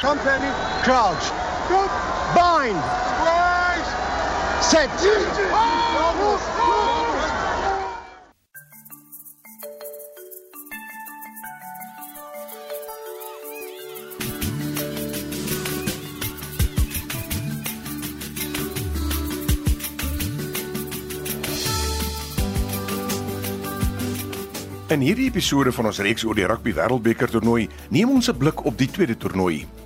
Company, crouch. Bind. Set. In hierdie episode van ons reeks oor die Rugby Wêreldbeker toernooi, neem ons 'n blik op die tweede toernooi.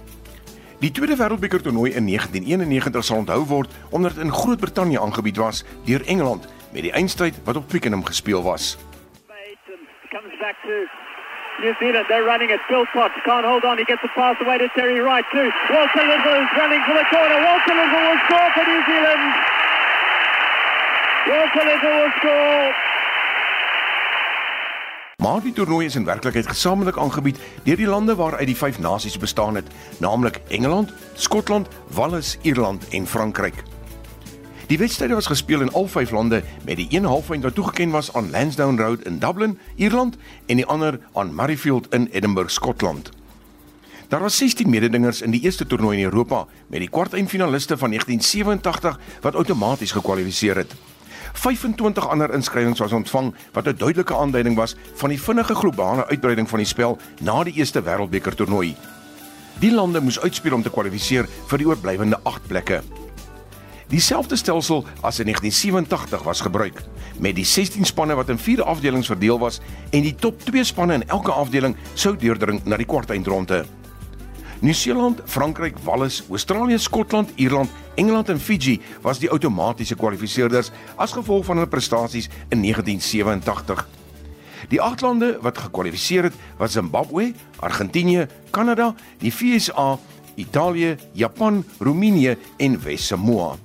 Die tweede Wêreldbeker toernooi in 1991 sal onthou word omdat dit in Groot-Brittanje aangebied was deur Engeland met die eindstryd wat op Twickenham gespeel was. to New Zealand. They're running it. Bill Potts can't hold on. He gets the pass away to Terry Wright too. Walter Little is running for the corner. Walter Little will score for New Zealand. Walter Little will score. Maar die toernooi is in werklikheid gesamentlik aangebied deur die lande waaruit die vyf nasies bestaan het, naamlik Engeland, Skotland, Wales, Ierland en Frankryk. Die wedstryde was gespeel in al vyf lande met die een halfeind wat toegeken was aan Lansdowne Road in Dublin, Ierland en die ander aan Murrayfield in Edinburgh, Skotland. Daar was 16 mededingers in die eerste toernooi in Europa met die kwartfinaliste van 1987 wat outomaties gekwalifiseer het. 25 ander inskrywings was ontvang wat 'n duidelike aanduiding was van die vinnige globale uitbreiding van die spel na die eerste wêreldbeker toernooi. Die lande moes uitspeel om te kwalifiseer vir die oorblywende 8 plekke. Dieselfde stelsel as in 1987 was gebruik, met die 16 spanne wat in 4 afdelings verdeel was en die top 2 spanne in elke afdeling sou deurdring na die kwartfinale. Nieu-Seeland, Frankryk, Wales, Australië, Skotland, Ierland, Engeland en Fiji was die outomatiese kwalifiseerders as gevolg van hulle prestasies in 1987. Die agt lande wat gekwalifiseer het, was Zimbabwe, Argentinië, Kanada, die VSA, Italië, Japan, Roemenië en Wes-Samoa.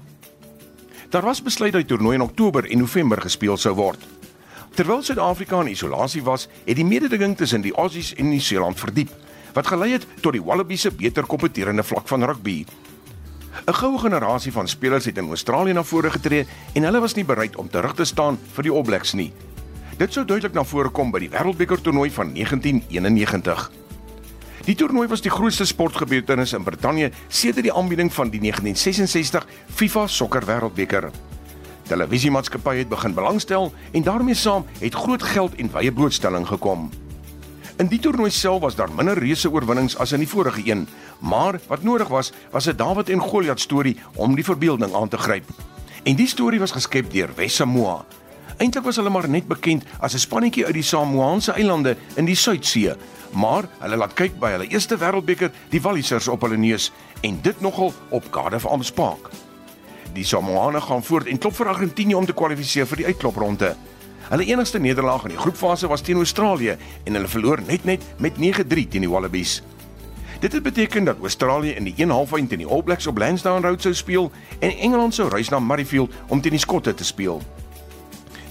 Daar was besluit dat die toernooi in Oktober en November gespeel sou word. Terwyl Suid-Afrika in isolasie was, het die mededinging tussen die Aussies en Nieu-Seeland verdiep wat gelei het tot die Wallabies se beter kompeterende vlak van rugby. 'n Goue generasie van spelers het in Australië na vore getree en hulle was nie bereid om terug te staan vir die All Blacks nie. Dit sou duidelik na vore kom by die Wêreldbeker toernooi van 1991. Die toernooi was die grootste sportgebeurtenis in Brittanje sedert die aanbieding van die 1966 FIFA Sokker Wêreldbeker. Televisiemaatskappye het begin belangstel en daarmee saam het groot geld en wye blootstelling gekom. In die toernooi self was daar minder reuse oorwinnings as in die vorige een, maar wat nodig was, was 'n Dawid en Goliat storie om die verbeelding aan te gryp. En die storie was geskep deur Wes-Samoa. Eintlik was hulle maar net bekend as 'n spannetjie uit die Samoaanse eilande in die Suidsee, maar hulle laat kyk by hulle eerste wêreldbeker die Wallisers op hulle neus en dit nogal op Cardiff Arms Park. Die Samoane gaan voort en klop vir Argentinië om te kwalifiseer vir die uitklopronde. Hulle enigste nederlaag in die groepfase was teen Australië en hulle verloor net net met 9-3 teen die Wallabies. Dit het beteken dat Australië in die 1/2 teen die All Blacks op Lansdowne Road sou speel en Engeland sou reis na Murrayfield om teen die Skotte te speel.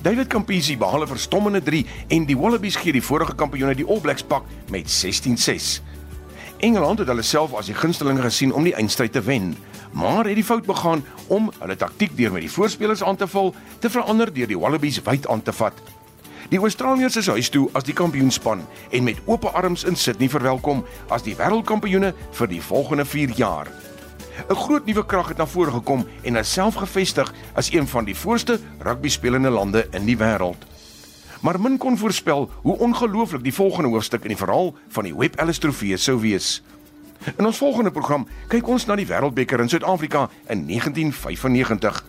David Campisi behaal 'n verstommende 3 en die Wallabies gee die vorige kampioene die All Blacks pak met 16-6. Engeland het hulle self as die gunsteling gesien om die eindstryd te wen, maar het die fout begaan om hulle taktik deur met die voorspelers aan te val te verander deur die Wallabies wyd aan te vat. Die Australiërs is huis toe as die kampioenspan en met oop arms in Sydney verwelkom as die wêreldkampioene vir die volgende 4 jaar. 'n Groot nuwe krag het na vore gekom en homself gevestig as een van die voorste rugby spelende lande in die wêreld maar min kon voorspel hoe ongelooflik die volgende hoofstuk in die verhaal van die Webb Ellis Trofee sou wees. In ons volgende program kyk ons na die Wêreldbeker in Suid-Afrika in 1995.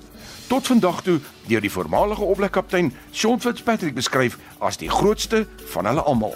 Tot vandag toe deur die voormalige oplekkaptein Sean Fitzpatrick beskryf as die grootste van hulle almal.